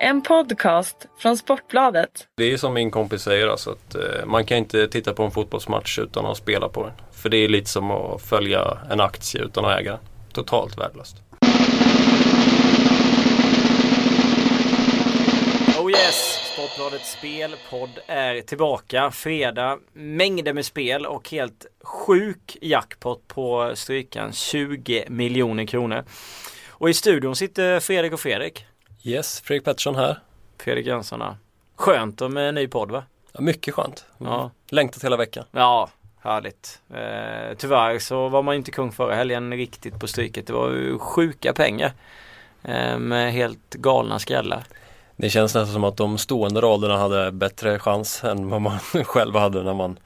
En podcast från Sportbladet. Det är som min kompis säger alltså att eh, man kan inte titta på en fotbollsmatch utan att spela på den. För det är lite som att följa en aktie utan att äga den. Totalt värdelöst. Oh yes! Sportbladets spelpodd är tillbaka. Fredag, mängder med spel och helt sjuk jackpot på strykan 20 miljoner kronor. Och i studion sitter Fredrik och Fredrik. Yes, Fredrik Pettersson här. Fredrik Jönsson här. Skönt med en ny podd va? Ja, mycket skönt. Ja. Längtat hela veckan. Ja, härligt. Eh, tyvärr så var man inte kung förra helgen riktigt på stryket. Det var ju sjuka pengar. Eh, med helt galna skrällar. Det känns nästan som att de stående raderna hade bättre chans än vad man själv hade när man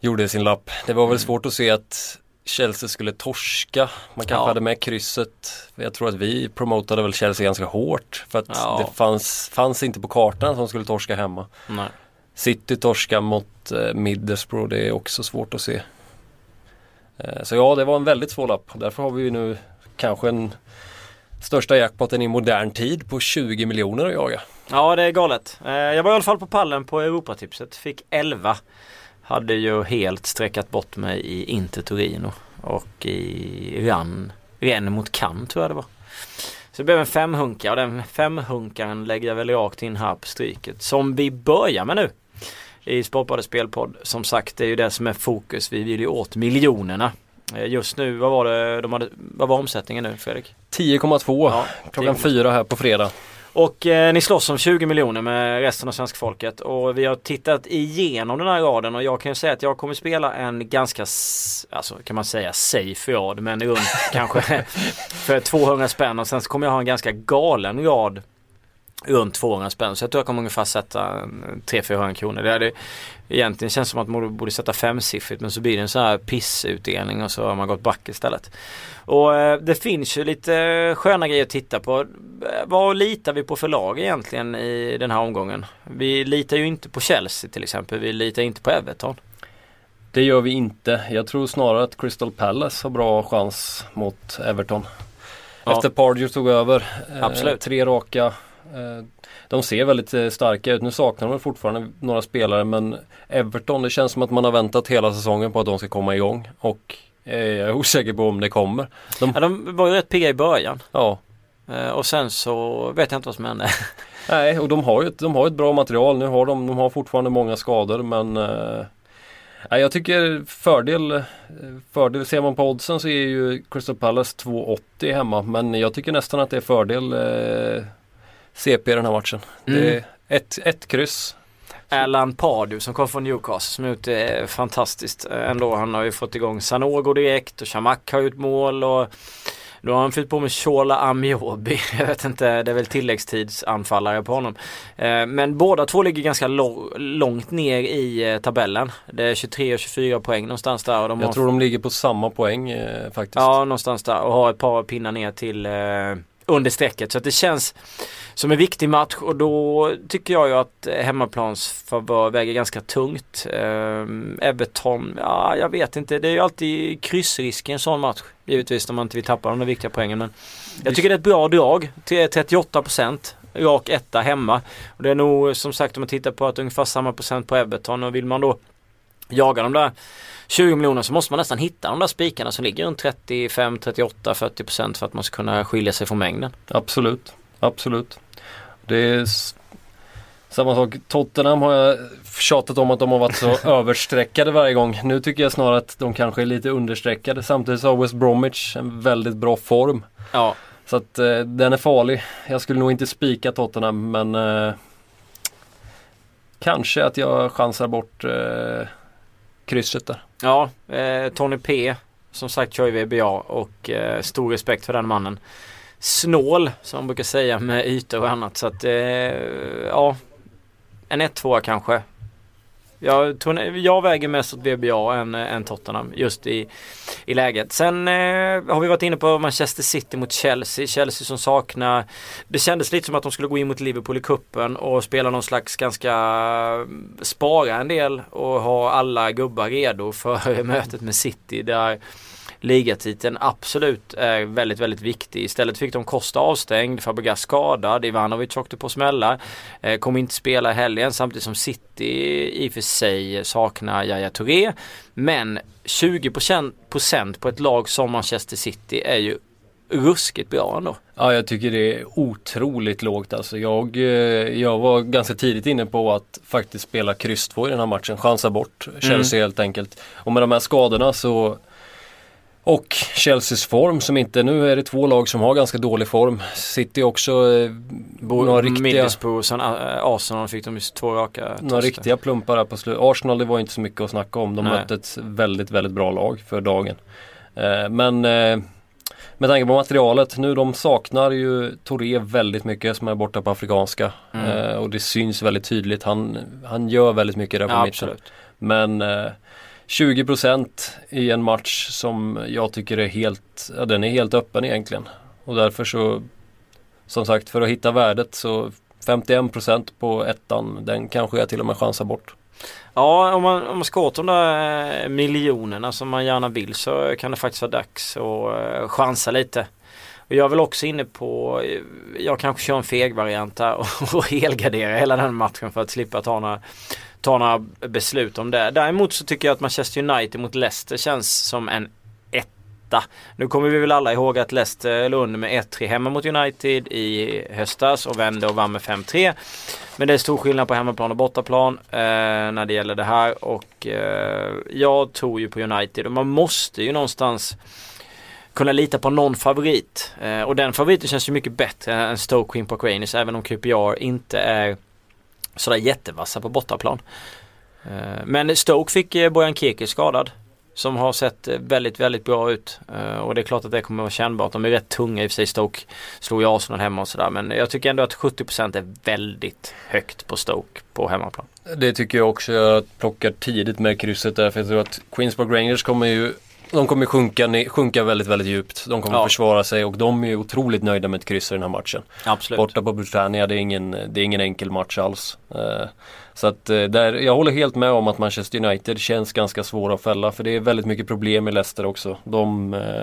gjorde sin lapp. Det var väl svårt att se att Chelsea skulle torska. Man kanske Ja. hade med krysset. Jag tror att vi promotade väl Chelsea ganska hårt. För att Ja. det fanns, fanns inte på kartan att de skulle torska hemma. Nej. City torska mot eh, Middlesbrough, det är också svårt att se. Eh, så ja, det var en väldigt svår lapp. Därför har vi ju nu kanske en största jackpoten i modern tid på 20 miljoner att jaga. Ja det är galet. Eh, Jag var i alla fall på pallen på Europatipset. Fick 11. Hade ju helt sträckat bort mig i Inter Torino. Och i Ran. Ren mot Cannes tror jag det var. Så det blev en femhunka och den femhunkaren lägger jag väl rakt in här på stryket. Som vi börjar med nu. I Sportbladets spelpodd. Som sagt det är ju det som är fokus. Vi vill ju åt miljonerna. Eh, Just nu, vad var det, de hade, vad var omsättningen nu Fredrik? 10,2 Ja, klockan 10,2. fyra här på fredag. Och eh, ni slåss om 20 miljoner med resten av svenska folket. Och vi har tittat igenom den här raden och jag kan ju säga att jag kommer spela en ganska, alltså kan man säga safe rad men runt kanske för 200 spänn. Och sen så kommer jag ha en ganska galen rad runt 200 spänn så jag tror jag kommer ungefär sätta en 300-400 kronor. Det hade egentligen känns som att man borde sätta femsiffrigt men så blir det en sån här pissutdelning och så har man gått back istället. Och eh, det finns ju lite eh, sköna grejer att titta på. Eh, Vad litar vi på för lag egentligen i den här omgången? Vi litar ju inte på Chelsea till exempel. Vi litar inte på Everton. Det gör vi inte. Jag tror snarare att Crystal Palace har bra chans mot Everton. Ja. Efter Pardew tog över. eh, Absolut. Tre raka. Eh, De ser väldigt eh, starka ut. Nu saknar de fortfarande några spelare men Everton, det känns som att man har väntat hela säsongen på att de ska komma igång. Och eh, jag är osäker på om det kommer. De, Ja, de var ju rätt pigga i början. ja, Och sen så vet jag inte vad som hände. Nej, och de har ju ett, de har ett bra material. Nu har de, de har fortfarande många skador men nej, jag tycker fördel, fördel, ser man på oddsen så är ju Crystal Palace 2,80 hemma men jag tycker nästan att det är fördel eh, CP i den här matchen. Det Mm. är ett, ett kryss. Alan Pardew som kom från Newcastle som har gjort det fantastiskt eh, ändå. Han har ju fått igång Sanogo direkt och Shamak har gjort mål och då har han fyllt på med Shola Amiobi. Jag vet inte, det är väl tilläggstidsanfallare på honom. Eh, Men båda två ligger ganska långt ner i eh, tabellen. Det är 23 och 24 poäng någonstans där. Och de har Jag tror de ligger på samma poäng eh, faktiskt. Ja, någonstans där och har ett par pinnar ner till eh, under strecket. Så att det känns som en viktig match och då tycker jag ju att eh, hemmaplans favör väger ganska tungt. Ehm, Everton, ja jag vet inte. Det är ju alltid kryssrisk i en sån match. Givetvis om man inte vill tappa de där viktiga poängen. Men jag tycker det är ett bra drag. 38% rak etta hemma. Och det är nog som sagt om man tittar på att ungefär samma procent på Everton och vill man då jaga de där 20 miljoner så måste man nästan hitta de där spikarna som ligger runt 35, 38, 40 procent för att man ska kunna skilja sig från mängden. Absolut, absolut. Det är samma sak. Tottenham har jag tjatat om att de har varit så överstreckade varje gång. Nu tycker jag snarare att de kanske är lite understreckade. Samtidigt så har West Bromwich en väldigt bra form. Ja, Så att eh, den är farlig. Jag skulle nog inte spika Tottenham men eh, kanske att jag chansar bort eh, krysset där. ja eh, Tony P som sagt kör ju VBA och eh, stor respekt för den mannen. Snål som man brukar säga med ytor och annat så att eh, ja en 1-2 kanske. Jag, jag väger mest åt VBA än, eh, än Tottenham just i, i läget. Sen eh, har vi varit inne på Manchester City mot Chelsea. Chelsea som saknar Det kändes lite som att de skulle gå in mot Liverpool i kuppen och spela någon slags ganska eh, spara en del och ha alla gubbar redo för mötet med City där ligatiteln absolut är väldigt, väldigt viktig. Istället fick de Costa avstängd, Fabregas skadad, Ivanovic åkte på smällar. Eh, kommer inte spela i helgen samtidigt som City i och för sig saknar Yahya Touré. Men 20% på ett lag som Manchester City är ju ruskigt bra ändå. Ja jag tycker det är otroligt lågt alltså. Jag, eh, jag var ganska tidigt inne på att faktiskt spela kryss 2 i den här matchen. Chansa bort Chelsea mm. helt enkelt. Och med de här skadorna så och Chelseas form som inte, nu är det två lag som har ganska dålig form. City också eh, några riktiga... Middlesbrough, sen eh, Arsenal fick de ju två raka Några riktiga plumpar här på slutet. Arsenal det var inte så mycket att snacka om. De Nej. mötte ett väldigt, väldigt bra lag för dagen. Eh, men eh, med tanke på materialet, nu de saknar ju Touré väldigt mycket som är borta på afrikanska. Mm. Eh, och det syns väldigt tydligt. Han, han gör väldigt mycket där på ja, mitten. Men eh, 20% i en match som jag tycker är helt, ja, den är helt öppen egentligen. Och därför så, som sagt för att hitta värdet så 51% på ettan, den kanske jag till och med chansar bort. Ja, om man, om man ska åt de där eh, miljonerna som man gärna vill så kan det faktiskt vara dags att eh, chansa lite. Och jag är väl också inne på, jag kanske kör en feg variant här och, och hela den matchen för att slippa ta några, ta några beslut om det. Däremot så tycker jag att Manchester United mot Leicester känns som en etta. Nu kommer vi väl alla ihåg att Leicester låg under med 1-3 hemma mot United i höstas och vände och vann med 5-3. Men det är stor skillnad på hemmaplan och bortaplan eh, när det gäller det här och eh, jag tror ju på United och man måste ju någonstans kunna lita på någon favorit. Eh, och den favoriten känns ju mycket bättre än Stoke Queen Park Rangers även om QPR inte är sådär jättevassa på bortaplan. Eh, men Stoke fick eh, Bojan Keke skadad. Som har sett eh, väldigt, väldigt bra ut. Eh, och det är klart att det kommer att vara kännbart. De är rätt tunga i och för sig. Stoke slog ju Arsenal hemma och sådär. Men jag tycker ändå att 70% är väldigt högt på Stoke på hemmaplan. Det tycker jag också. Jag plockar tidigt med krysset där. För jag tror att Queens Park Rangers kommer ju de kommer sjunka, sjunka väldigt, väldigt djupt. De kommer ja. försvara sig och de är otroligt nöjda med ett kryss i den här matchen. Absolut. Borta på Britannia, det är ingen, det är ingen enkel match alls. Uh, så att uh, där, jag håller helt med om att Manchester United känns ganska svåra att fälla. För det är väldigt mycket problem i Leicester också. De uh,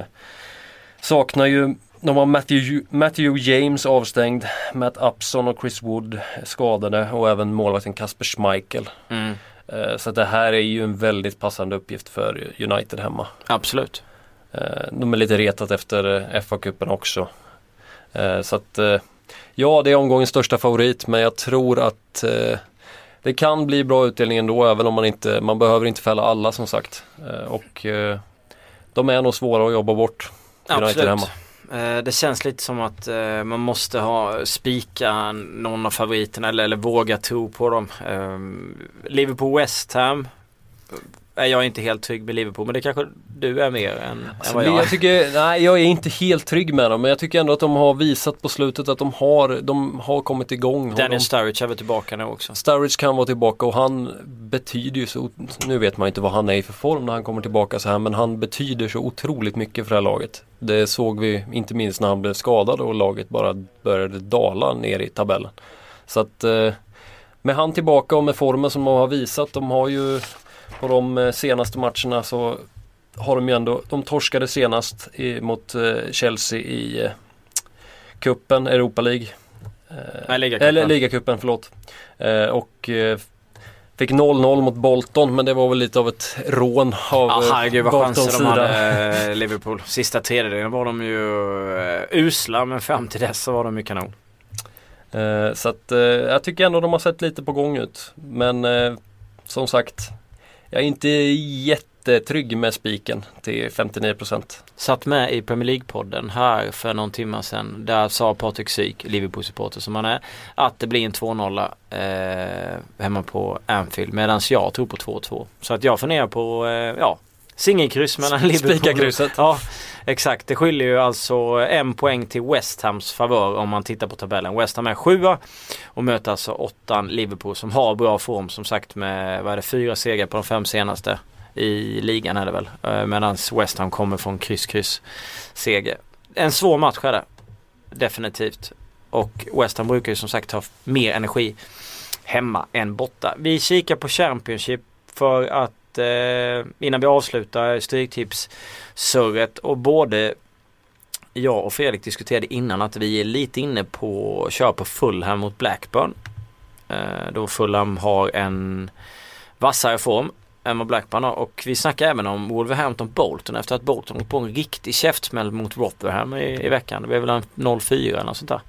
saknar ju de har Matthew, Matthew James avstängd, Matt Upson och Chris Wood skadade och även målvakten Kasper Schmeichel. Mm. Eh, så det här är ju en väldigt passande uppgift för United hemma. Absolut. Eh, de är lite retat efter eh, FA-cupen också. Så att ja, det är omgångens största favorit men jag tror att det kan bli bra utdelning ändå även om man inte, man behöver inte fälla alla som sagt. Och de är nog svåra att jobba bort. United Absolut. hemma. Eh, det känns lite som att eh, man måste ha spika någon av favoriterna eller, eller våga tro på dem. Ehm, Liverpool West Ham är jag inte helt trygg med Liverpool men det kanske du är mer än, alltså, än vad jag är. Jag tycker, nej jag är inte helt trygg med dem men jag tycker ändå att de har visat på slutet att de har, de har kommit igång. Daniel de, Sturridge är väl tillbaka nu också. Sturridge kan vara tillbaka och han betyder ju så, nu vet man inte vad han är i för form när han kommer tillbaka så här men han betyder så otroligt mycket för det här laget. Det såg vi inte minst när han blev skadad och laget bara började dala ner i tabellen. Så att eh, med han tillbaka och med formen som de har visat, de har ju på de eh, senaste matcherna så har de ju ändå, de torskade senast i, mot eh, Chelsea i eh, kuppen, Europa League. Eh, Nej, ligacupen. Eller ligacupen, förlåt. Eh, och eh, Fick 0-0 mot Bolton men det var väl lite av ett rån av ja, herregud, vad Boltons chanser de hade Liverpool. Sista tredjedelen var de ju usla men fram till dess så var de ju kanon. så att jag tycker ändå de har sett lite på gång ut. Men som sagt jag är inte jättetrygg med spiken till 59%. Satt med i Premier League-podden här för någon timme sedan. Där sa Patrik Syk, Liverpool-supporter som han är, att det blir en 2-0 eh, hemma på Anfield. Medan jag tror på 2-2. Så att jag funderar på, eh, ja, Singelkryss mellan Liverpool Spikarkrysset. Ja, exakt. Det skiljer ju alltså en poäng till West Hams favör om man tittar på tabellen. West Ham är sjua och möter alltså åttan Liverpool som har bra form som sagt med, vad är det, fyra segrar på de fem senaste i ligan är det väl. Eh, Medan West Ham kommer från kryss-kryss seger. En svår match är det. Definitivt. Och West Ham brukar ju som sagt ha mer energi hemma än borta. Vi kikar på Championship för att Eh, innan vi avslutar Stryktips-surret och både jag och Fredrik diskuterade innan att vi är lite inne på att köra på Fulham mot Blackburn. Eh, då Fulham har en vassare form än vad Blackburn har och vi snackar även om Wolverhampton Bolton efter att Bolton gått på en riktig käftsmäll mot Rotherham i, i veckan. Det blev väl en 0-4 eller något sånt där.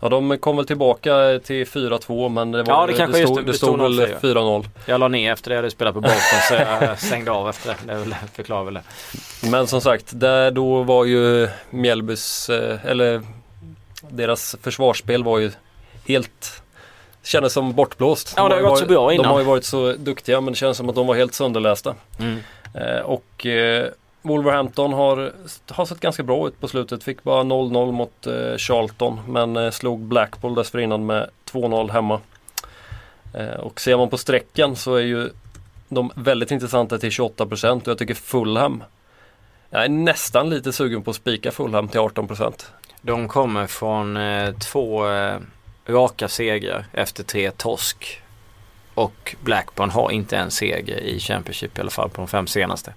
Ja de kom väl tillbaka till 4-2 men det, var, Ja, det kanske det stod, just- det det stod stod väl 0-4. 4-0. Jag la ner efter det jag hade spelat på Bolton så jag stängde av efter det. Det förklarar väl det. Men som sagt, där då var ju Mjällbys, eh, eller deras försvarsspel var ju helt Kändes som bortblåst. Ja, det har gått ju så bra varit- innan. De har ju varit så duktiga men det känns som att de var helt sönderlästa. Mm. Eh, och eh, Wolverhampton har, har sett ganska bra ut på slutet. Fick bara 0-0 mot eh, Charlton men eh, slog Blackpool dessförinnan med 2-0 hemma. Eh, och ser man på strecken så är ju de väldigt intressanta till 28% och jag tycker Fulham Jag är nästan lite sugen på att spika Fulham till 18%. De kommer från eh, två eh, raka segrar efter tre torsk. Och Blackburn har inte en seger i Championship i alla fall på de fem senaste.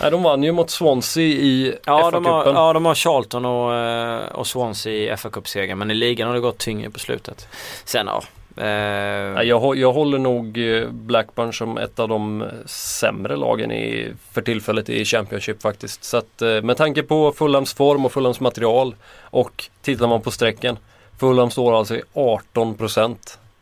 Nej, de vann ju mot Swansea i Ja, har, FA-cupen. ja, de har Charlton och, eh, och Swansea i fa Cup-seger men i ligan har det gått tyngre på slutet. Sen ja. Eh, jag, jag håller nog eh, Blackburn som ett av de sämre lagen i, för tillfället i Championship faktiskt. Så att eh, med tanke på Fulhams form och Fulhams material och tittar man på strecken Fulham står alltså i 18%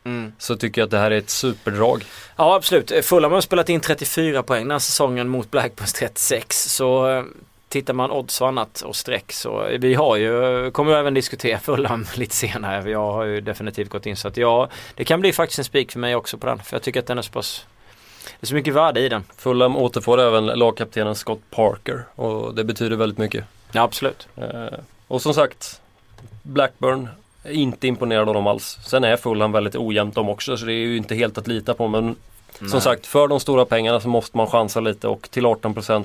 mm. så tycker jag att det här är ett superdrag. Ja absolut. Fulham har spelat in 34 poäng den här säsongen mot Blackburns 36. Så eh, tittar man odds och annat och streck så vi har ju, kommer ju även diskutera Fulham lite senare. Jag har ju definitivt gått in så att ja, det kan bli faktiskt en spik för mig också på den. För jag tycker att den är så pass, det är så mycket värde i den. Fulham återfår även lagkaptenen Scott Parker och det betyder väldigt mycket. Ja absolut. Eh, och som sagt Blackburn inte imponerad av dem alls. Sen är Fulham väldigt ojämnt de också så det är ju inte helt att lita på men Nej. som sagt för de stora pengarna så måste man chansa lite och till 18%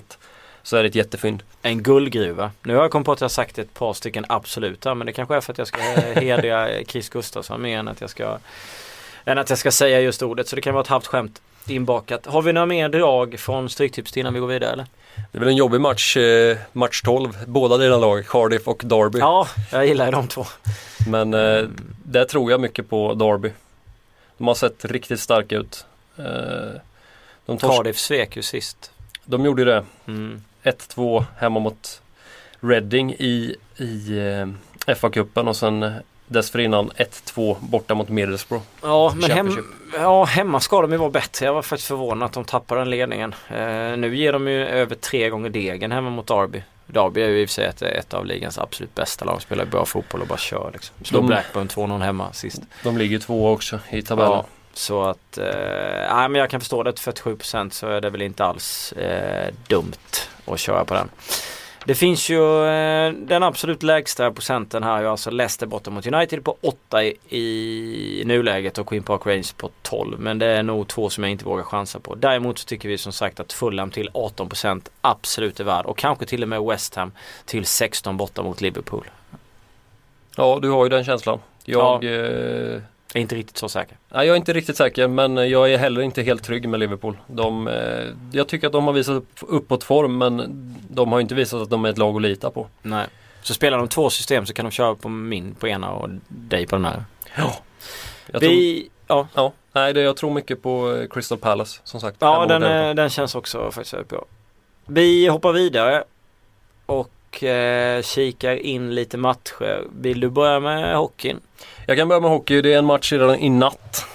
så är det ett jättefynd. En guldgruva. Nu har jag kommit på att jag sagt ett par stycken absoluta men det kanske är för att jag ska hedra Chris Gustafsson mer än att jag ska än att jag ska säga just ordet så det kan vara ett halvt skämt inbakat. Har vi några mer drag från Stryktips innan vi går vidare eller? Det är väl en jobbig match, eh, match 12, båda dina lag, Cardiff och Derby. Ja, jag gillar ju de två. Men eh, där tror jag mycket på Derby. De har sett riktigt starka ut. Eh, de, tors- Cardiff svek ju sist. de gjorde det. Mm. 1-2 hemma mot Reading i, i eh, FA-cupen och sen dessförinnan 1-2 borta mot Middlesbrough. Ja, men hem, ja, hemma ska de ju vara bättre. Jag var faktiskt förvånad att de tappade den ledningen. Eh, nu ger de ju över tre gånger degen hemma mot Derby. Derby är ju i och för sig ett, ett av ligans absolut bästa lag. Spelar bra fotboll och bara kör liksom. Slår Blackburn 2-0 hemma sist. De ligger två också i tabellen. Ja, så att, eh, nej men jag kan förstå det. 47% så är det väl inte alls eh, dumt att köra på den. Det finns ju eh, den absolut lägsta procenten här, alltså Leicester borta mot United på 8 i, i nuläget och Queen Park Rangers på 12. Men det är nog två som jag inte vågar chansa på. Däremot så tycker vi som sagt att Fulham till 18% absolut är värd och kanske till och med West Ham till 16 borta mot Liverpool. Ja, du har ju den känslan. Jag, eh, Jag är inte riktigt så säker. nej, jag är inte riktigt säker men jag är heller inte helt trygg med Liverpool. De, eh, jag tycker att de har visat upp- uppåt form men de har inte visat att de är ett lag att lita på. Nej. Så spelar de två system så kan de köra på min på ena och dig på den här. Ja. Jag tror, Vi, ja, ja, nej, det, jag tror mycket på eh, Crystal Palace som sagt. ja den, eh, den känns också faktiskt väldigt bra. Vi hoppar vidare och eh, kikar in lite matcher. Vill du börja med hockeyn? Jag kan börja med hockey. Det är en match redan i natt.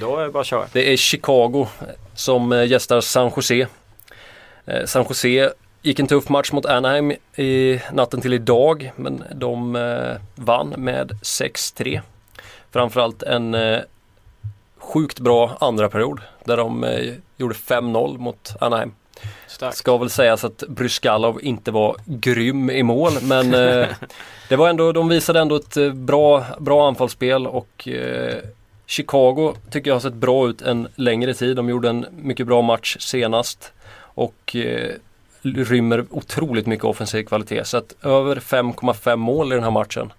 Då är det bara att köra. Det är Chicago som eh, gästar San Jose. Eh, San Jose gick en tuff match mot Anaheim i natten till idag men de eh, vann med 6-3. Framförallt en eh, sjukt bra andra period där de eh, gjorde 5-0 mot Anaheim. Starkt. Ska väl sägas att Bryskalov inte var grym i mål men eh, det var ändå, de visade ändå ett eh, bra, bra anfallsspel och eh, Chicago tycker jag har sett bra ut en längre tid. De gjorde en mycket bra match senast och eh, rymmer otroligt mycket offensiv kvalitet. Så att över 5,5 mål i den här matchen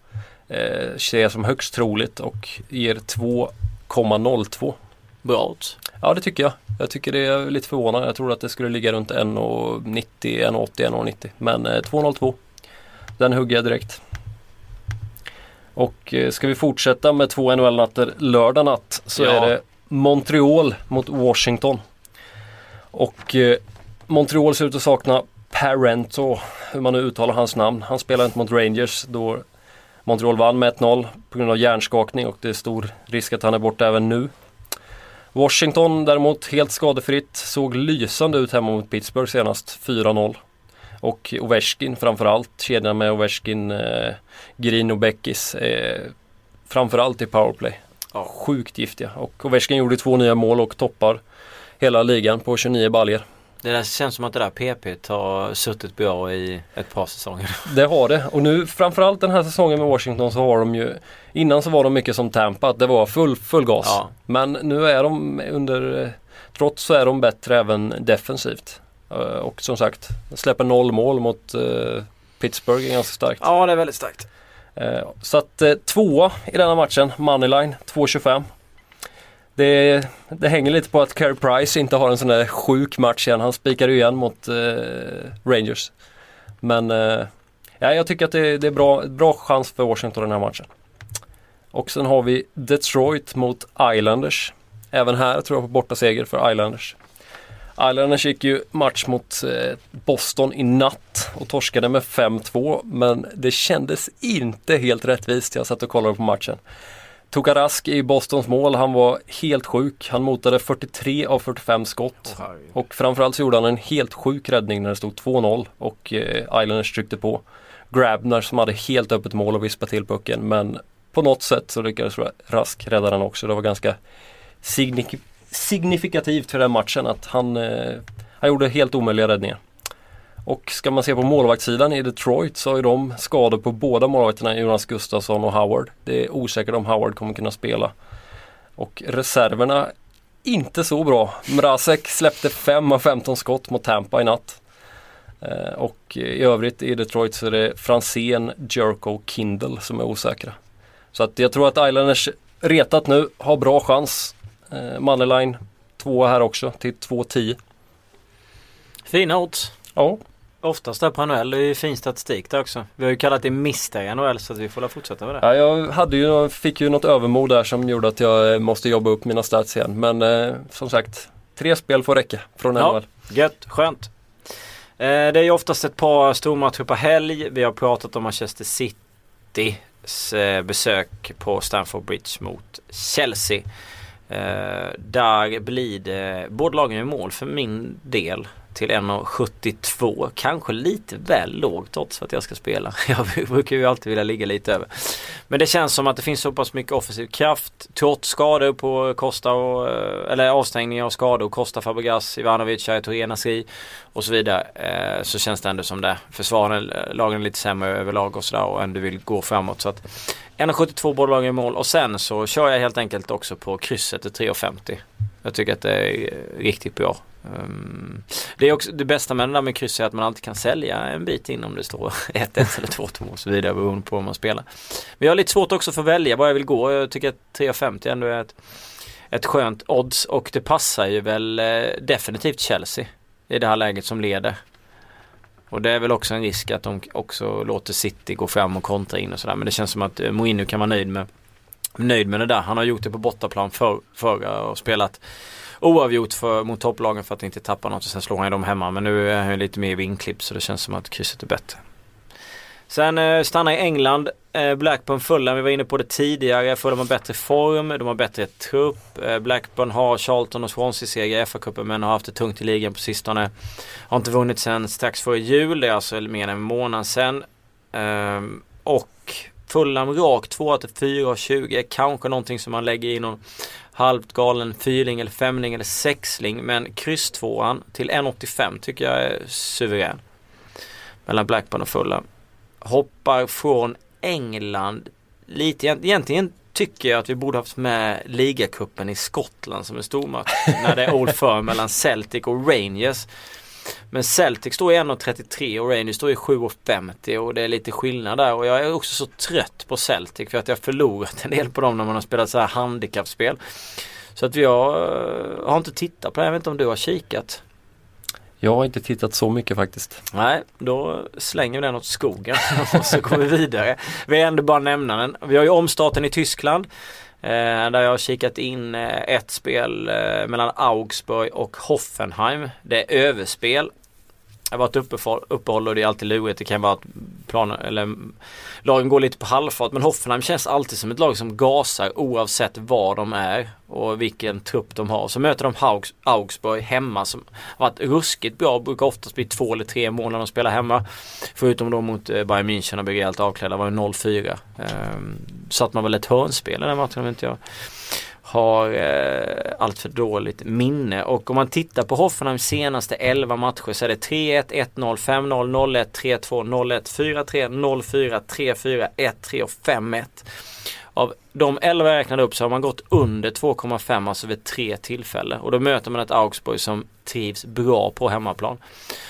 eh, ser jag som högst troligt och ger 2,02. Bra odds. Ja det tycker jag. Jag tycker det är lite förvånande. Jag trodde att det skulle ligga runt 1,90, 1,80, 1,90. Men eh, 2,02. Den hugger jag direkt. Och eh, ska vi fortsätta med två NHL-natter lördag natt så Ja. är det Montreal mot Washington. Och eh, Montreal ser ut att sakna Parento, hur man nu uttalar hans namn. Han spelar inte mot Rangers då Montreal vann med 1-0 på grund av hjärnskakning och det är stor risk att han är borta även nu. Washington däremot helt skadefritt såg lysande ut hemma mot Pittsburgh senast, 4-0. Och Ovechkin framförallt, kedjan med Ovechkin, eh, Green och Beckis, eh, framförallt i powerplay. Ja. Sjukt giftiga. Och Ovechkin gjorde två nya mål och toppar hela ligan på 29 baljor. Det där känns som att det där PP har suttit bra i ett par säsonger. Det har det och nu framförallt den här säsongen med Washington så har de ju Innan så var de mycket som Tampa, att det var full, full gas. Ja. Men nu är de under Trots så är de bättre även defensivt. Eh, Och som sagt, släpper noll mål mot eh, Pittsburgh är ganska starkt. Ja, det är väldigt starkt. Eh, Så att tvåa i denna matchen, Moneyline 2.25. Det, det hänger lite på att Carey Price inte har en sån där sjuk match igen. Han spikar ju igen mot eh, Rangers. Men eh, ja, jag tycker att det, det är bra, bra chans för Washington den här matchen. Och sen har vi Detroit mot Islanders. Även här tror jag på bortaseger för Islanders. Islanders gick ju match mot eh, Boston i natt och torskade med 5-2 men det kändes inte helt rättvist. Jag satt och kollade på matchen. Tukarask i Bostons mål, han var helt sjuk. Han motade 43 av 45 skott. Och framförallt så gjorde han en helt sjuk räddning när det stod 2-0 och eh, Islanders tryckte på. Grabner som hade helt öppet mål och vispade till pucken men på något sätt så lyckades Rask rädda den också. Det var ganska signifikativt för den matchen att han, eh, han gjorde helt omöjliga räddningar. Och ska man se på målvaktssidan i Detroit så har ju de skador på båda målvakterna Jonas Gustafsson och Howard. Det är osäkert om Howard kommer kunna spela. Och reserverna inte så bra. Mrazek släppte 5 av 15 skott mot Tampa i natt. Eh, och i övrigt i Detroit så är det Franzén, Jerko och Kindle som är osäkra. Så att jag tror att Islanders retat nu har bra chans. Eh, Moneyline tvåa här också till 2-10. Fina odds. Ja, Oftast där på NHL. Det är ju fin statistik där också. Vi har ju kallat det Mr NHL så att vi får fortsätta med det. Ja, jag hade ju, fick ju något övermod där som gjorde att jag eh, måste jobba upp mina stats igen. Men eh, som sagt, tre spel får räcka från Ja. NHL. Gött, skönt. Eh, det är ju oftast ett par stormatcher på helg. Vi har pratat om Manchester Citys eh, besök på Stamford Bridge mot Chelsea. Eh, där blir det båda lagen i mål för min del till 1,72. Kanske lite väl lågt trots för att jag ska spela. Jag brukar ju alltid vilja ligga lite över. Men det känns som att det finns så pass mycket offensiv kraft trots skador på Costa och, eh, eller avstängningar och skador. Costa, Fabregas, Ivanovic, Aitorena, Nasri och så vidare. Eh, så känns det ändå som det. Försvaren, eh, lagen är lite sämre överlag och sådär och ändå vill gå framåt. Så att 1,72 båda lagen i mål och sen så kör jag helt enkelt också på krysset till 3,50. Jag tycker att det är eh, riktigt bra. Um, det är också det bästa med det där med kryss är att man alltid kan sälja en bit in om det står 1-1 eller 2-2 och så vidare beroende på hur man spelar. Men jag har lite svårt också för att välja vad jag vill gå. Jag tycker att 3,50 ändå är ett, ett skönt odds och det passar ju väl eh, definitivt Chelsea i det här läget som leder. Och det är väl också en risk att de också låter City gå fram och kontra in och sådär. Men det känns som att eh, Mourinho kan vara nöjd med, nöjd med det där. Han har gjort det på bortaplan för, förra och spelat oavgjort för, mot topplagen för att inte tappa något och sen slår han ju dem hemma. Men nu är han ju lite mer vinklipp så det känns som att krysset är bättre. Sen eh, stannar i England. Eh, Blackburn Fulham, vi var inne på det tidigare. Fulham har bättre form, de har bättre trupp. Eh, Blackburn har Charlton och Swansea-seger i FA-cupen men har haft det tungt i ligan på sistone. Har inte vunnit sen strax före jul, det är alltså mer än en månad sen. Ehm, och Fulham rakt 2 till 4,20 kanske någonting som man lägger i någon halvt galen fyrling eller femling eller sexling. Men kryss tvåan till 1,85 tycker jag är suverän. Mellan Blackburn och Fulham. Hoppar från England lite. Egentligen tycker jag att vi borde haft med ligacupen i Skottland som en stormatch. när det är Old Firm mellan Celtic och Rangers. Men Celtic står i 1,33 och Rangers står i 7,50 och det är lite skillnad där. Och jag är också så trött på Celtic för att jag förlorat en del på dem när man har spelat så här handikappspel. Så Så att jag eh, har inte tittat på det. Jag vet inte om du har kikat? Jag har inte tittat så mycket faktiskt. Nej, då slänger vi den åt skogen och så går vi vidare. Vi har ändå bara nämna den. Vi har ju omstarten i Tyskland. Eh, där jag har kikat in eh, ett spel eh, mellan Augsburg och Hoffenheim. Det är överspel det har varit uppehåll och det är alltid lurigt. Det kan vara att plan, eller lagen går lite på halvfart. Men Hoffenheim känns alltid som ett lag som gasar oavsett var de är och vilken trupp de har. Så möter de Augs, Augsburg hemma som har varit ruskigt bra. Brukar oftast bli två eller tre mål när de spelar hemma. Förutom då mot eh, Bayern München och blir rejält avklädda. var ju 0-4. Ehm, satt man väl ett hörnspel i den matchen om inte jag har eh, allt för dåligt minne. Och om man tittar på Hoffenheims senaste 11 matcher så är det 3-1, 1-0, 5-0, 0-1, 3-2, 0-1, 4-3, 0-4, 3-4, 1-3 och 5-1. Av de 11 jag räknade upp så har man gått under 2,5 alltså vid tre tillfällen. Och då möter man ett Augsburg som trivs bra på hemmaplan.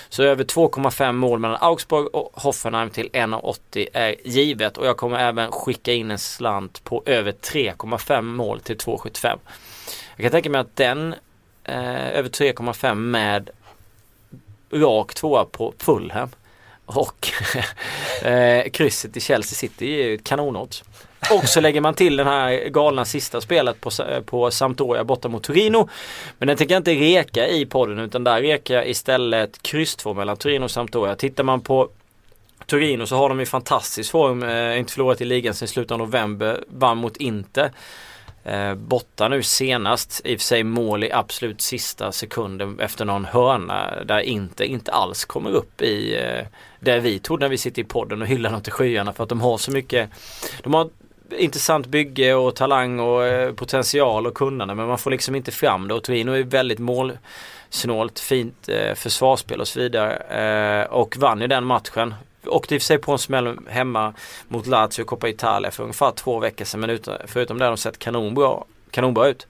Så över 2,5 mål mellan Augsburg och Hoffenheim till 1,80 är givet. Och jag kommer även skicka in en slant på över 3,5 mål till 2,75. Jag kan tänka mig att den eh, över 3,5 med rak tvåa på Fulham och eh, krysset i Chelsea City är ju ett kanonodds. Och så lägger man till den här galna sista spelet på, på Sampdoria borta mot Torino. Men den tänker jag inte reka i podden utan där rekar jag istället kryss 2 mellan Torino och Sampdoria. Tittar man på Torino så har de i fantastisk form, eh, inte förlorat i ligan sedan slutet av november, vann mot Inter. Eh, borta nu senast, i och för sig mål i absolut sista sekunden efter någon hörna där inte, inte alls kommer upp i eh, där vi trodde när vi sitter i podden och hyllar dem till skyarna för att de har så mycket De har intressant bygge och talang och eh, potential och kunnande men man får liksom inte fram det och Torino är väldigt målsnålt, fint eh, försvarsspel och så vidare eh, och vann ju den matchen. Åkte i och för sig på en smäll hemma mot Lazio Coppa Italia för ungefär två veckor sedan men utan, förutom det har de sett kanonbra kanonbra ut.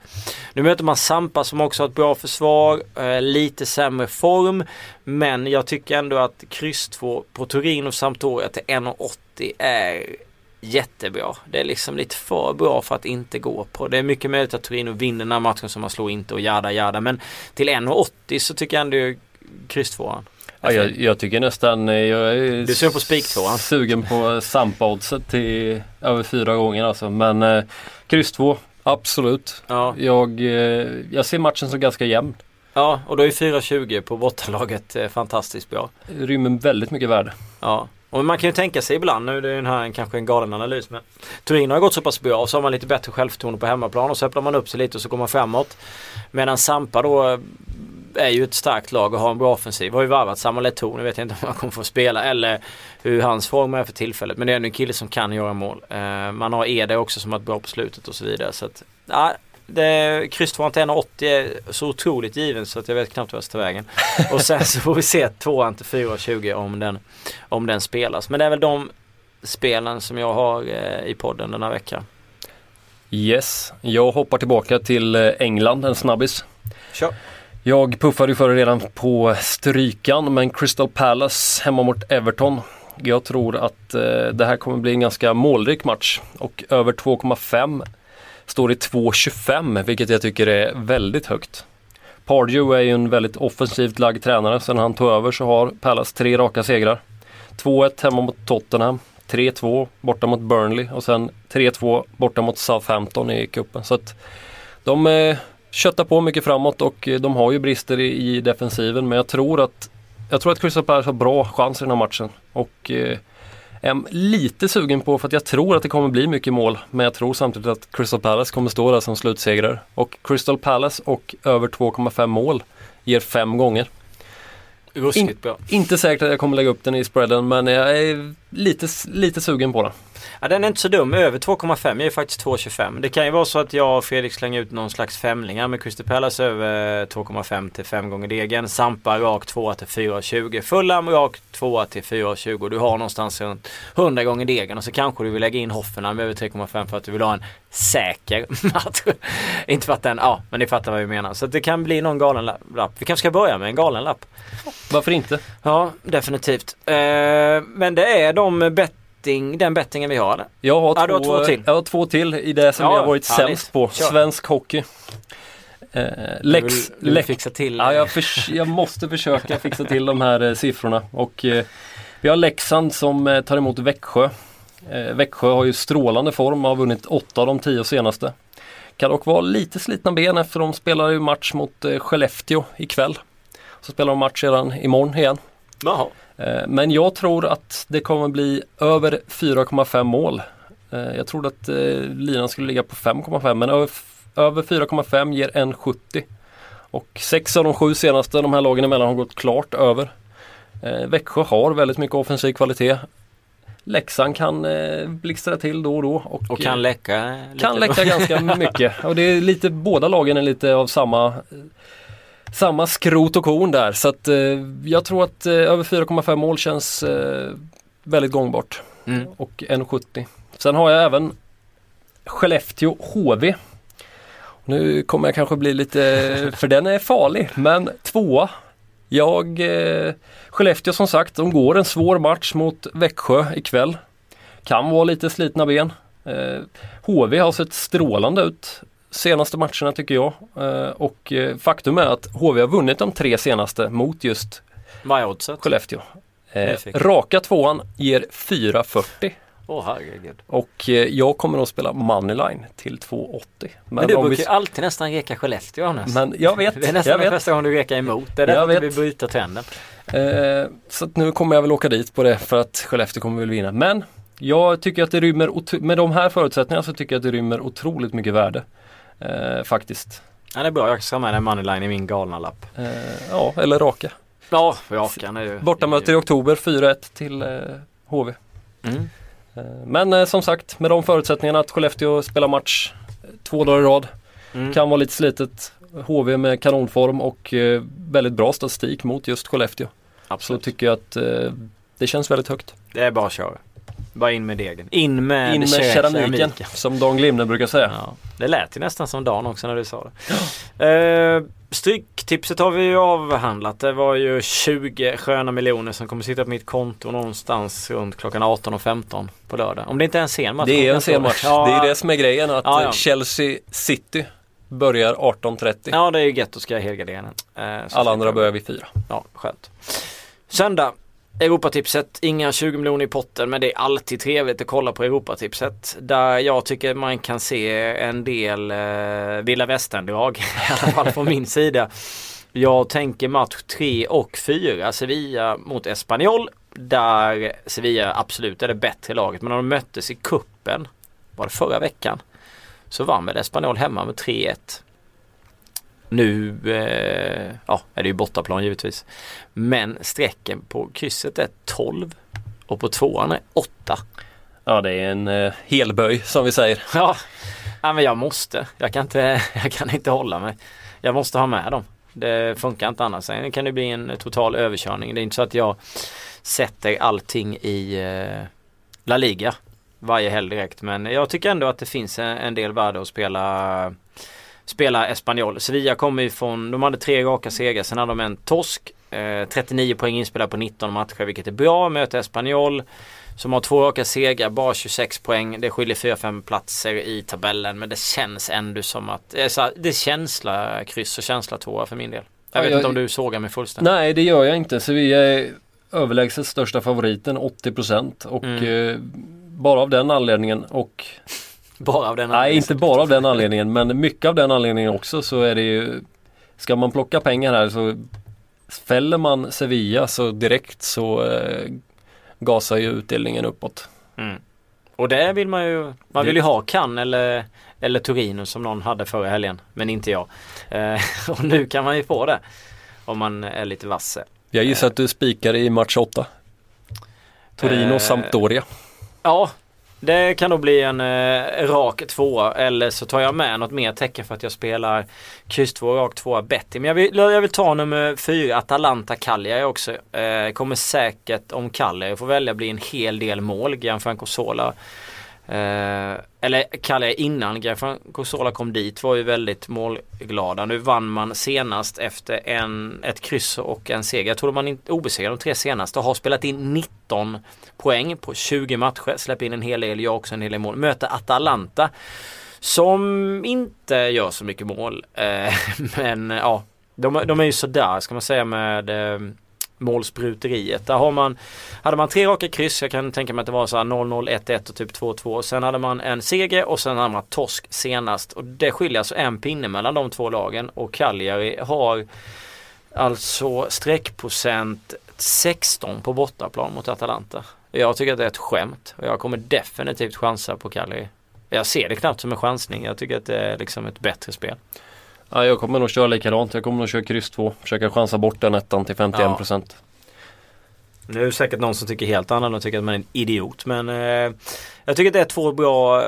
Nu möter man Sampa som också har ett bra försvar, eh, lite sämre form. Men jag tycker ändå att kryss 2 på Turin och Sampdoria till 1,80 är jättebra. Det är liksom lite för bra för att inte gå på. Det är mycket möjligt att Torino vinner den här matchen som man slår inte och jada jada. Men till 1,80 så tycker jag ändå kryss tvåan. Ja, jag, jag, tycker nästan, eh, jag är du sugen på spiktvåan? Sugen på Sampa-oddset till över fyra gånger alltså. Men eh, kryss två, absolut. Ja. Jag, eh, jag ser matchen som ganska jämn. Ja, och då är 4,20 på bortalaget eh, fantastiskt bra. Rymmer väldigt mycket värde. Ja. Och man kan ju tänka sig ibland, nu är det här kanske en galen analys men Turin har gått så pass bra och så har man lite bättre självförtroende på hemmaplan och så öppnar man upp sig lite och så går man framåt. Medan Sampa då eh, är ju ett starkt lag och har en bra offensiv. Har ju varvat Samuel Eto'o, nu vet jag inte om han kommer få spela eller hur hans form är för tillfället. Men det är ändå en kille som kan göra mål. Eh, man har Ede också som har ett bra på slutet och så vidare. Så att, ja, det, kryss 2 till 1,80 är så otroligt given så att jag vet knappt vad jag ska ta vägen. Och sen så får vi se 2 till 4,20 om den, om den spelas. Men det är väl de spelen som jag har eh, i podden den här veckan. Yes, jag hoppar tillbaka till eh, England en snabbis. Kör. Jag puffade ju för redan på strykan men Crystal Palace hemma mot Everton. Jag tror att eh, det här kommer bli en ganska målrik match och över 2,5 står i 2,25 vilket jag tycker är väldigt högt. Pardew är ju en väldigt offensivt lagd tränare. Sen han tog över så har Palace tre raka segrar. 2-1 hemma mot Tottenham. 3-2 borta mot Burnley och sen 3-2 borta mot Southampton i cupen. Så att de eh, köttar på mycket framåt och eh, de har ju brister i, i defensiven men jag tror att jag tror att Crystal Palace har bra chans i den här matchen. Och eh, är lite sugen på för att jag tror att det kommer bli mycket mål. Men jag tror samtidigt att Crystal Palace kommer stå där som slutsegrare. Och Crystal Palace och över 2,5 mål ger fem gånger. Ruskigt bra. inte säkert att jag kommer lägga upp den i spreaden men jag är lite, lite sugen på den. Ja, den är inte så dum. Över 2,5. Jag är faktiskt 2,25. Det kan ju vara så att jag och Fredrik slänger ut någon slags femlingar med Crystal Palace över 2,5 till 5 gånger degen. Sampa rak 2 till 4,20. Fulham rak 2 till 4,20. Du har någonstans runt 100 gånger degen och så kanske du vill lägga in Hoffenheim över 3,5 för att du vill ha en säker match. inte för att den, ja men ni fattar vad vi menar. Så det kan bli någon galen lapp. Vi kanske ska börja med en galen lapp. Varför inte? Ja, definitivt. Eh, men det är de bättre betting, den bettingen vi har? Jag har, Ja, två, har två till. Jag har två till i det som Ja, jag har varit härligt. sämst på. Kör. Svensk hockey. Eh, Lex, du vill, du vill fixa till Ja, jag, förs- jag måste försöka fixa till de här eh, siffrorna. Och, eh, vi har Leksand som eh, tar emot Växjö. Eh, Växjö har ju strålande form och har vunnit åtta av de tio senaste. Kan dock vara lite slitna ben efter de spelar ju match mot eh, Skellefteå ikväll. Så spelar de match redan imorgon igen. Jaha. Eh, Men jag tror att det kommer bli över 4,5 mål. Eh, Jag trodde att eh, linan skulle ligga på 5,5 men över, över 4,5 ger 1,70. Och sex av de sju senaste, de här lagen emellan, har gått klart över. Växjö har väldigt mycket offensiv kvalitet. Leksand kan eh, blixtra till då och då. Och, Och kan läcka lite. kan läcka ganska mycket. Och det är lite, båda lagen är lite av samma samma skrot och korn där. Så att eh, jag tror att eh, över 4,5 mål känns eh, väldigt gångbart. Mm. Och 1,70. Sen har jag även Skellefteå HV. Nu kommer jag kanske bli lite, för den är farlig, men tvåa. Jag, eh, Skellefteå som sagt, de går en svår match mot Växjö ikväll. Kan vara lite slitna ben. Eh, HV har sett strålande ut senaste matcherna tycker jag. Eh, och eh, faktum är att HV har vunnit de tre senaste mot just? Skellefteå. Eh, raka tvåan ger 4,40 Åh herregud. och eh, jag kommer att spela Moneyline till 2,80. Men, Men du brukar vi, alltid nästan reka Skellefteå Johannes. men jag vet, det är nästan den första gången du rekar emot. Det är därför vi bryter trenden. Eh, så nu kommer jag väl åka dit på det för att Skellefteå kommer väl vinna. Men jag tycker att det rymmer, med de här förutsättningarna så tycker jag att det rymmer otroligt mycket värde. Eh, faktiskt. Ja, det är bra, jag ska med den moneyline i min galna lapp. Eh, ja, eller raka. Ja, rakan är ju... Bortamöte i oktober 4-1 till eh, HV. Mm. Eh, Men eh, som sagt med de förutsättningarna att Skellefteå spelar match eh, två dagar i rad. Mm. Kan vara lite slitet. HV med kanonform och väldigt bra statistik mot just Skellefteå. Så Absolut. tycker jag att det känns väldigt högt. Det är bara att köra. Bara in med degen. In med, In med ke- keramiken som Dan Glimne brukar säga. Ja, det lät ju nästan som Dan också när du sa det. Eh, stryktipset har vi ju avhandlat. Det var ju 20 sköna miljoner som kommer sitta på mitt konto någonstans runt klockan 18.15 på lördag. Om det inte är en sen match. Det är en sen match. Ja, Det är det som är grejen att Ja, ja. Chelsea City börjar 18.30. Ja, det är ju gött att ska jag helgardera den. Eh, Alla andra börjar vid fyra. Ja, skönt. Söndag. Europatipset, inga 20 miljoner i potten men det är alltid trevligt att kolla på Europatipset. Där jag tycker man kan se en del eh, vilda västern-drag, i alla fall från min sida. Jag tänker match 3 och 4, Sevilla mot Espanyol. Där Sevilla absolut är det bättre laget men när de möttes i kuppen var det förra veckan, så vann väl Espanyol hemma med 3-1. Nu eh, ja, är det ju bortaplan givetvis. Men strecken på krysset är 12 och på tvåan är 8. Ja det är en eh, helböj som vi säger. Ja, ja, men jag måste. Jag kan, inte, jag kan inte hålla mig. Jag måste ha med dem. Det funkar inte annars. Sen kan det bli en total överkörning. Det är inte så att jag sätter allting i eh, La Liga varje helg direkt. Men jag tycker ändå att det finns en, en del värde att spela Spela Espanyol. Sevilla kommer ju från, de hade tre raka segrar, sen hade de en torsk. Eh, 39 poäng inspelade på 19 matcher vilket är bra. Möter Espanyol som har två raka segrar, bara 26 poäng. Det skiljer 4-5 platser i tabellen men det känns ändå som att eh, det är känsla kryss och känsla tvåa för min del. Jag Ja, vet jag- inte om du sågar mig fullständigt. Nej det gör jag inte. Sevilla är överlägset största favoriten 80% och Mm. eh, bara av den anledningen och Bara av den Nej anledningen. inte bara av den anledningen men mycket av den anledningen också så är det ju Ska man plocka pengar här så Fäller man Sevilla så direkt så eh, gasar ju utdelningen uppåt. Mm. Och det vill man ju, man vill ju ha Cannes eller, eller Torino som någon hade förra helgen. Men inte jag. Eh, och nu kan man ju få det. Om man är lite vasse. Jag gissar att du spikar i match 8. Torino Eh, Sampdoria. Ja, det kan nog bli en eh, rak tvåa eller så tar jag med något mer tecken för att jag spelar kryss 2 rak tvåa Betty. Men jag vill, jag vill ta nummer 4 Atalanta Cagliari också. Eh, kommer säkert om Cagliari får välja bli en hel del mål. Gianfranco Sola Eh, eller Kalle innan Grafan Cosola kom dit var ju väldigt målglada. Nu vann man senast efter en, ett kryss och en seger. Jag tror man är obesegrad de tre senaste och har spelat in 19 poäng på 20 matcher. Släpper in en hel del, jag också en hel del mål. Möter Atalanta. Som inte gör så mycket mål. Eh, men ja, de, de är ju sådär ska man säga med eh, målspruteriet. Där har man, hade man tre raka kryss, jag kan tänka mig att det var så här 0-0, 1-1 och typ 2-2. Sen hade man en seger och sen hade man torsk senast. Och det skiljer alltså en pinne mellan de två lagen och Cagliari har alltså streckprocent 16 på bortaplan mot Atalanta. Jag tycker att det är ett skämt och jag kommer definitivt chansa på Cagliari. Jag ser det knappt som en chansning. Jag tycker att det är liksom ett bättre spel. Ja, jag kommer nog köra likadant. Jag kommer nog köra kryss 2. Försöka chansa bort den ettan till 51 procent. Ja. Nu är det säkert någon som tycker helt annorlunda och tycker att man är en idiot. Men eh, jag tycker att det är två bra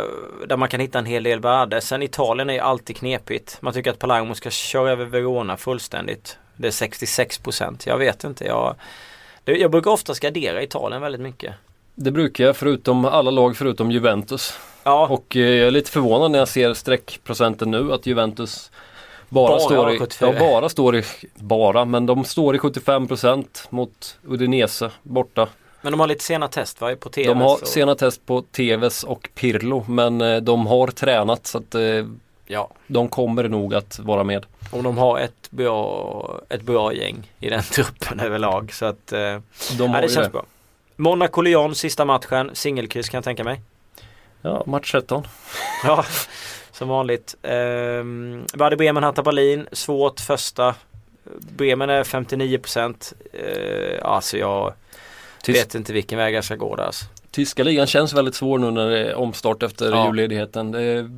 där man kan hitta en hel del värde. Sen Italien är alltid knepigt. Man tycker att Palermo ska köra över Verona fullständigt. Det är 66 procent. Jag vet inte. Jag, jag brukar ofta gardera Italien väldigt mycket. Det brukar jag förutom alla lag förutom Juventus. Ja. Och eh, jag är lite förvånad när jag ser streckprocenten nu att Juventus bara, bara står i, ja, bara står i, bara, men de står i 75% mot Udinese borta. Men de har lite sena test va? På TVs? De har och... sena test på TVs och Pirlo men eh, de har tränat så att eh, ja. de kommer nog att vara med. Och de har ett bra, ett bra gäng i den truppen överlag så att eh, de har ja, det känns det. bra. Monaco-Lyon sista matchen, singelkryss kan jag tänka mig. Ja, match 13. ja, som vanligt. Um, Werder Bremen, Hatta Berlin. Svårt första. Bremen är 59 procent. Uh, alltså jag Tysk... vet inte vilken väg jag ska gå där. Alltså. Tyska ligan känns väldigt svår nu när det är omstart efter ja. julledigheten. Det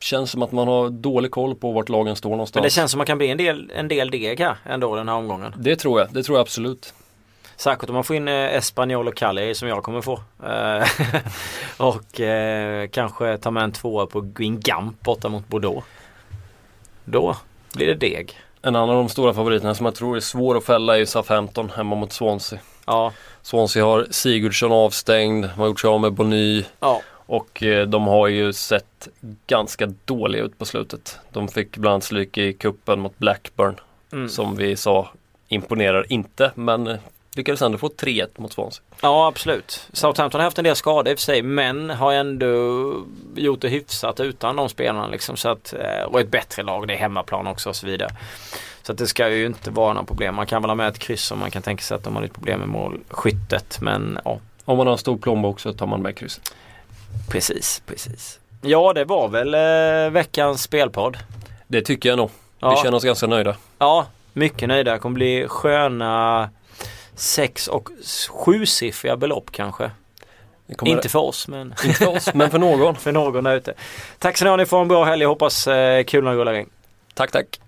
känns som att man har dålig koll på vart lagen står någonstans. Men det känns som att man kan bli en del, en del deg här ändå den här omgången. Det tror jag, det tror jag absolut. Särskilt om man får in eh, Espanyol och Cagliari som jag kommer få. Eh, och eh, kanske ta med en tvåa på Guingamp borta mot Bordeaux. Då blir det deg. En annan av de stora favoriterna som jag tror är svår att fälla är ju Southampton hemma mot Swansea. Ja. Swansea har Sigurdsson avstängd, de har gjort sig av med Bonny. Ja. Och eh, de har ju sett ganska dåliga ut på slutet. De fick bland annat stryk i kuppen mot Blackburn. Mm. Som vi sa imponerar inte men lyckades ändå få 3-1 mot Swansea. Ja absolut. Southampton har haft en del skador i och för sig men har ändå gjort det hyfsat utan de spelarna liksom. Så att, eh, och ett bättre lag, det är hemmaplan också och så vidare. Så att det ska ju inte vara några problem. Man kan väl ha med ett kryss om man kan tänka sig att de har lite problem med målskyttet. Men ja. Om man har en stor plånbok så tar man med krysset. Precis, precis. Ja det var väl eh, veckans spelpodd. Det tycker jag nog. Ja. Vi känner oss ganska nöjda. Ja, mycket nöjda. Det kommer bli sköna sex och sjusiffriga belopp kanske. Inte för oss men Inte för oss men för någon. för någon där ute. Tack så mycket ni får en bra helg. Jag hoppas eh, kulorna rullar in. Tack tack.